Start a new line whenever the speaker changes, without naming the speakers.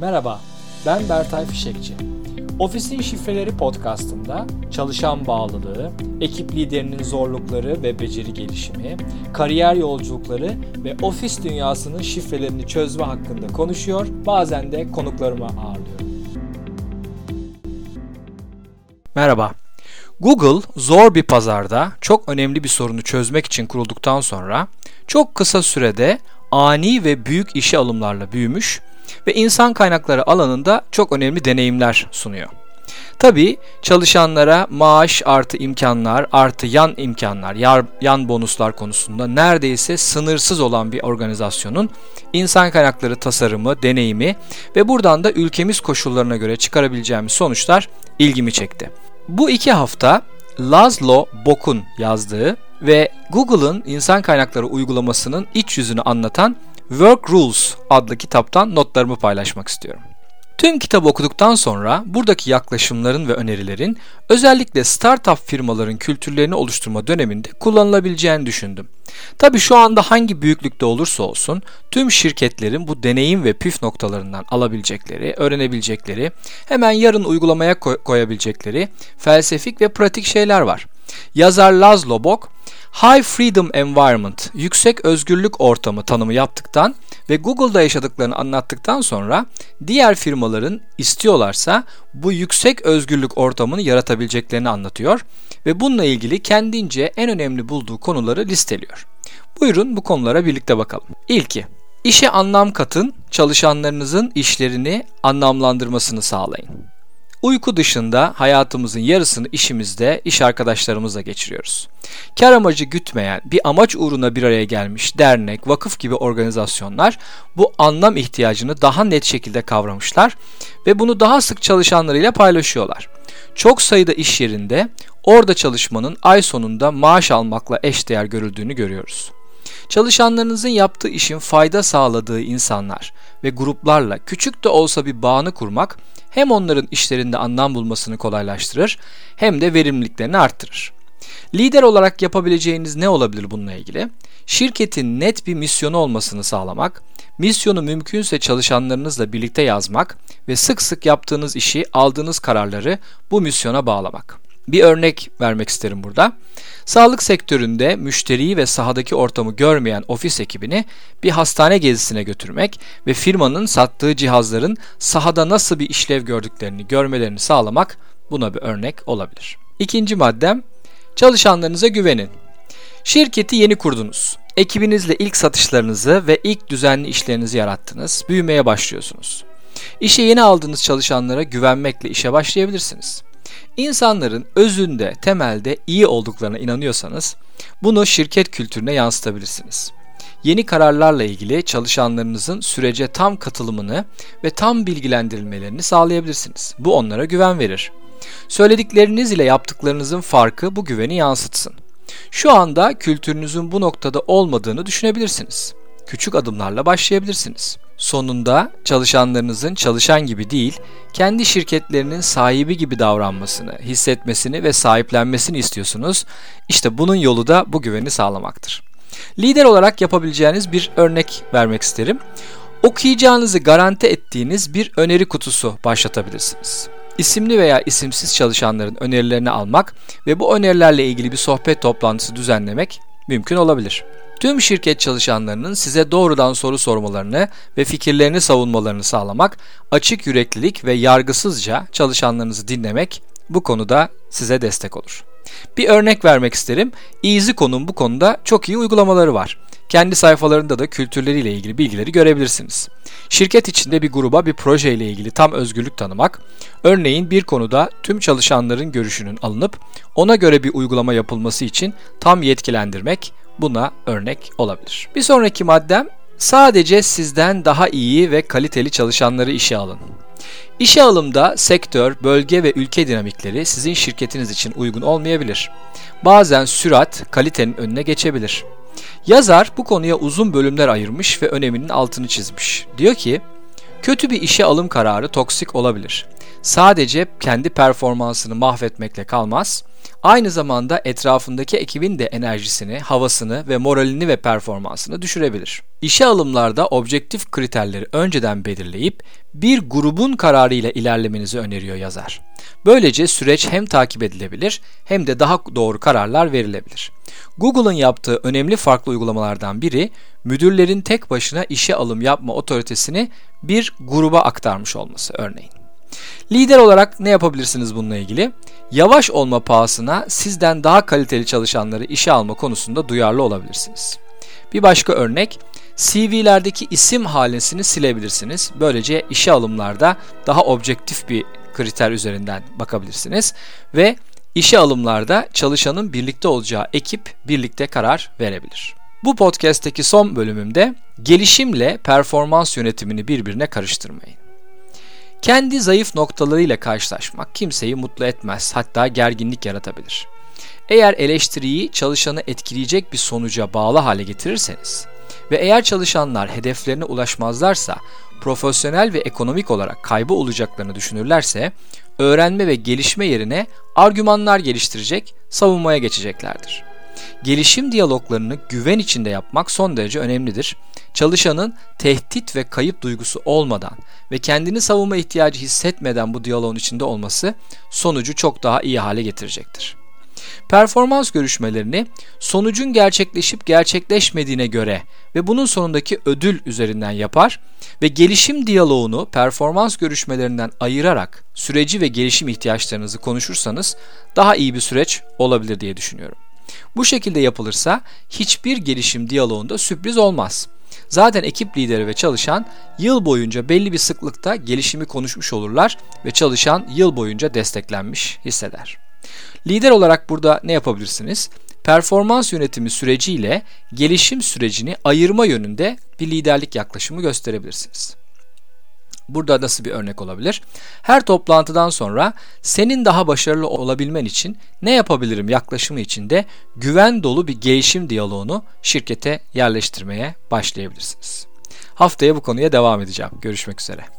Merhaba, ben Bertay Fişekçi. Ofisin Şifreleri podcastında çalışan bağlılığı, ekip liderinin zorlukları ve beceri gelişimi, kariyer yolculukları ve ofis dünyasının şifrelerini çözme hakkında konuşuyor, bazen de konuklarımı ağırlıyorum. Merhaba. Google zor bir pazarda çok önemli bir sorunu çözmek için kurulduktan sonra çok kısa sürede ani ve büyük işe alımlarla büyümüş ve insan kaynakları alanında çok önemli deneyimler sunuyor. Tabi çalışanlara maaş artı imkanlar artı yan imkanlar, yan bonuslar konusunda neredeyse sınırsız olan bir organizasyonun insan kaynakları tasarımı, deneyimi ve buradan da ülkemiz koşullarına göre çıkarabileceğimiz sonuçlar ilgimi çekti. Bu iki hafta Laszlo Bok'un yazdığı ve Google'ın insan kaynakları uygulamasının iç yüzünü anlatan Work Rules adlı kitaptan notlarımı paylaşmak istiyorum. Tüm kitabı okuduktan sonra buradaki yaklaşımların ve önerilerin özellikle startup firmaların kültürlerini oluşturma döneminde kullanılabileceğini düşündüm. Tabi şu anda hangi büyüklükte olursa olsun tüm şirketlerin bu deneyim ve püf noktalarından alabilecekleri, öğrenebilecekleri, hemen yarın uygulamaya koy- koyabilecekleri felsefik ve pratik şeyler var. Yazar Laszlo Bock, High Freedom Environment, yüksek özgürlük ortamı tanımı yaptıktan ve Google'da yaşadıklarını anlattıktan sonra diğer firmaların istiyorlarsa bu yüksek özgürlük ortamını yaratabileceklerini anlatıyor ve bununla ilgili kendince en önemli bulduğu konuları listeliyor. Buyurun bu konulara birlikte bakalım. İlki, işe anlam katın, çalışanlarınızın işlerini anlamlandırmasını sağlayın. Uyku dışında hayatımızın yarısını işimizde, iş arkadaşlarımızla geçiriyoruz. Kar amacı gütmeyen, bir amaç uğruna bir araya gelmiş dernek, vakıf gibi organizasyonlar bu anlam ihtiyacını daha net şekilde kavramışlar ve bunu daha sık çalışanlarıyla paylaşıyorlar. Çok sayıda iş yerinde orada çalışmanın ay sonunda maaş almakla eşdeğer görüldüğünü görüyoruz. Çalışanlarınızın yaptığı işin fayda sağladığı insanlar ve gruplarla küçük de olsa bir bağını kurmak hem onların işlerinde anlam bulmasını kolaylaştırır hem de verimliliklerini arttırır. Lider olarak yapabileceğiniz ne olabilir bununla ilgili? Şirketin net bir misyonu olmasını sağlamak, misyonu mümkünse çalışanlarınızla birlikte yazmak ve sık sık yaptığınız işi, aldığınız kararları bu misyona bağlamak. Bir örnek vermek isterim burada. Sağlık sektöründe müşteriyi ve sahadaki ortamı görmeyen ofis ekibini bir hastane gezisine götürmek ve firmanın sattığı cihazların sahada nasıl bir işlev gördüklerini görmelerini sağlamak buna bir örnek olabilir. İkinci maddem çalışanlarınıza güvenin. Şirketi yeni kurdunuz. Ekibinizle ilk satışlarınızı ve ilk düzenli işlerinizi yarattınız. Büyümeye başlıyorsunuz. İşe yeni aldığınız çalışanlara güvenmekle işe başlayabilirsiniz. İnsanların özünde, temelde iyi olduklarına inanıyorsanız bunu şirket kültürüne yansıtabilirsiniz. Yeni kararlarla ilgili çalışanlarınızın sürece tam katılımını ve tam bilgilendirilmelerini sağlayabilirsiniz. Bu onlara güven verir. Söyledikleriniz ile yaptıklarınızın farkı bu güveni yansıtsın. Şu anda kültürünüzün bu noktada olmadığını düşünebilirsiniz. Küçük adımlarla başlayabilirsiniz. Sonunda çalışanlarınızın çalışan gibi değil, kendi şirketlerinin sahibi gibi davranmasını, hissetmesini ve sahiplenmesini istiyorsunuz. İşte bunun yolu da bu güveni sağlamaktır. Lider olarak yapabileceğiniz bir örnek vermek isterim. Okuyacağınızı garanti ettiğiniz bir öneri kutusu başlatabilirsiniz. İsimli veya isimsiz çalışanların önerilerini almak ve bu önerilerle ilgili bir sohbet toplantısı düzenlemek mümkün olabilir. Tüm şirket çalışanlarının size doğrudan soru sormalarını ve fikirlerini savunmalarını sağlamak, açık yüreklilik ve yargısızca çalışanlarınızı dinlemek bu konuda size destek olur. Bir örnek vermek isterim. EasyCon'un bu konuda çok iyi uygulamaları var. Kendi sayfalarında da kültürleriyle ilgili bilgileri görebilirsiniz. Şirket içinde bir gruba bir proje ile ilgili tam özgürlük tanımak, örneğin bir konuda tüm çalışanların görüşünün alınıp ona göre bir uygulama yapılması için tam yetkilendirmek buna örnek olabilir. Bir sonraki maddem sadece sizden daha iyi ve kaliteli çalışanları işe alın. İşe alımda sektör, bölge ve ülke dinamikleri sizin şirketiniz için uygun olmayabilir. Bazen sürat kalitenin önüne geçebilir. Yazar bu konuya uzun bölümler ayırmış ve öneminin altını çizmiş. Diyor ki, kötü bir işe alım kararı toksik olabilir. Sadece kendi performansını mahvetmekle kalmaz, aynı zamanda etrafındaki ekibin de enerjisini, havasını ve moralini ve performansını düşürebilir. İşe alımlarda objektif kriterleri önceden belirleyip bir grubun kararıyla ilerlemenizi öneriyor yazar. Böylece süreç hem takip edilebilir hem de daha doğru kararlar verilebilir. Google'ın yaptığı önemli farklı uygulamalardan biri müdürlerin tek başına işe alım yapma otoritesini bir gruba aktarmış olması örneğin. Lider olarak ne yapabilirsiniz bununla ilgili? Yavaş olma pahasına sizden daha kaliteli çalışanları işe alma konusunda duyarlı olabilirsiniz. Bir başka örnek, CV'lerdeki isim halesini silebilirsiniz. Böylece işe alımlarda daha objektif bir kriter üzerinden bakabilirsiniz ve işe alımlarda çalışanın birlikte olacağı ekip birlikte karar verebilir. Bu podcast'teki son bölümümde gelişimle performans yönetimini birbirine karıştırmayın. Kendi zayıf noktalarıyla karşılaşmak kimseyi mutlu etmez, hatta gerginlik yaratabilir. Eğer eleştiriyi çalışanı etkileyecek bir sonuca bağlı hale getirirseniz ve eğer çalışanlar hedeflerine ulaşmazlarsa profesyonel ve ekonomik olarak kaybı olacaklarını düşünürlerse öğrenme ve gelişme yerine argümanlar geliştirecek, savunmaya geçeceklerdir. Gelişim diyaloglarını güven içinde yapmak son derece önemlidir. Çalışanın tehdit ve kayıp duygusu olmadan ve kendini savunma ihtiyacı hissetmeden bu diyaloğun içinde olması sonucu çok daha iyi hale getirecektir. Performans görüşmelerini sonucun gerçekleşip gerçekleşmediğine göre ve bunun sonundaki ödül üzerinden yapar ve gelişim diyaloğunu performans görüşmelerinden ayırarak süreci ve gelişim ihtiyaçlarınızı konuşursanız daha iyi bir süreç olabilir diye düşünüyorum. Bu şekilde yapılırsa hiçbir gelişim diyaloğunda sürpriz olmaz. Zaten ekip lideri ve çalışan yıl boyunca belli bir sıklıkta gelişimi konuşmuş olurlar ve çalışan yıl boyunca desteklenmiş hisseder. Lider olarak burada ne yapabilirsiniz? Performans yönetimi süreciyle gelişim sürecini ayırma yönünde bir liderlik yaklaşımı gösterebilirsiniz. Burada nasıl bir örnek olabilir? Her toplantıdan sonra senin daha başarılı olabilmen için ne yapabilirim yaklaşımı içinde güven dolu bir gelişim diyaloğunu şirkete yerleştirmeye başlayabilirsiniz. Haftaya bu konuya devam edeceğim. Görüşmek üzere.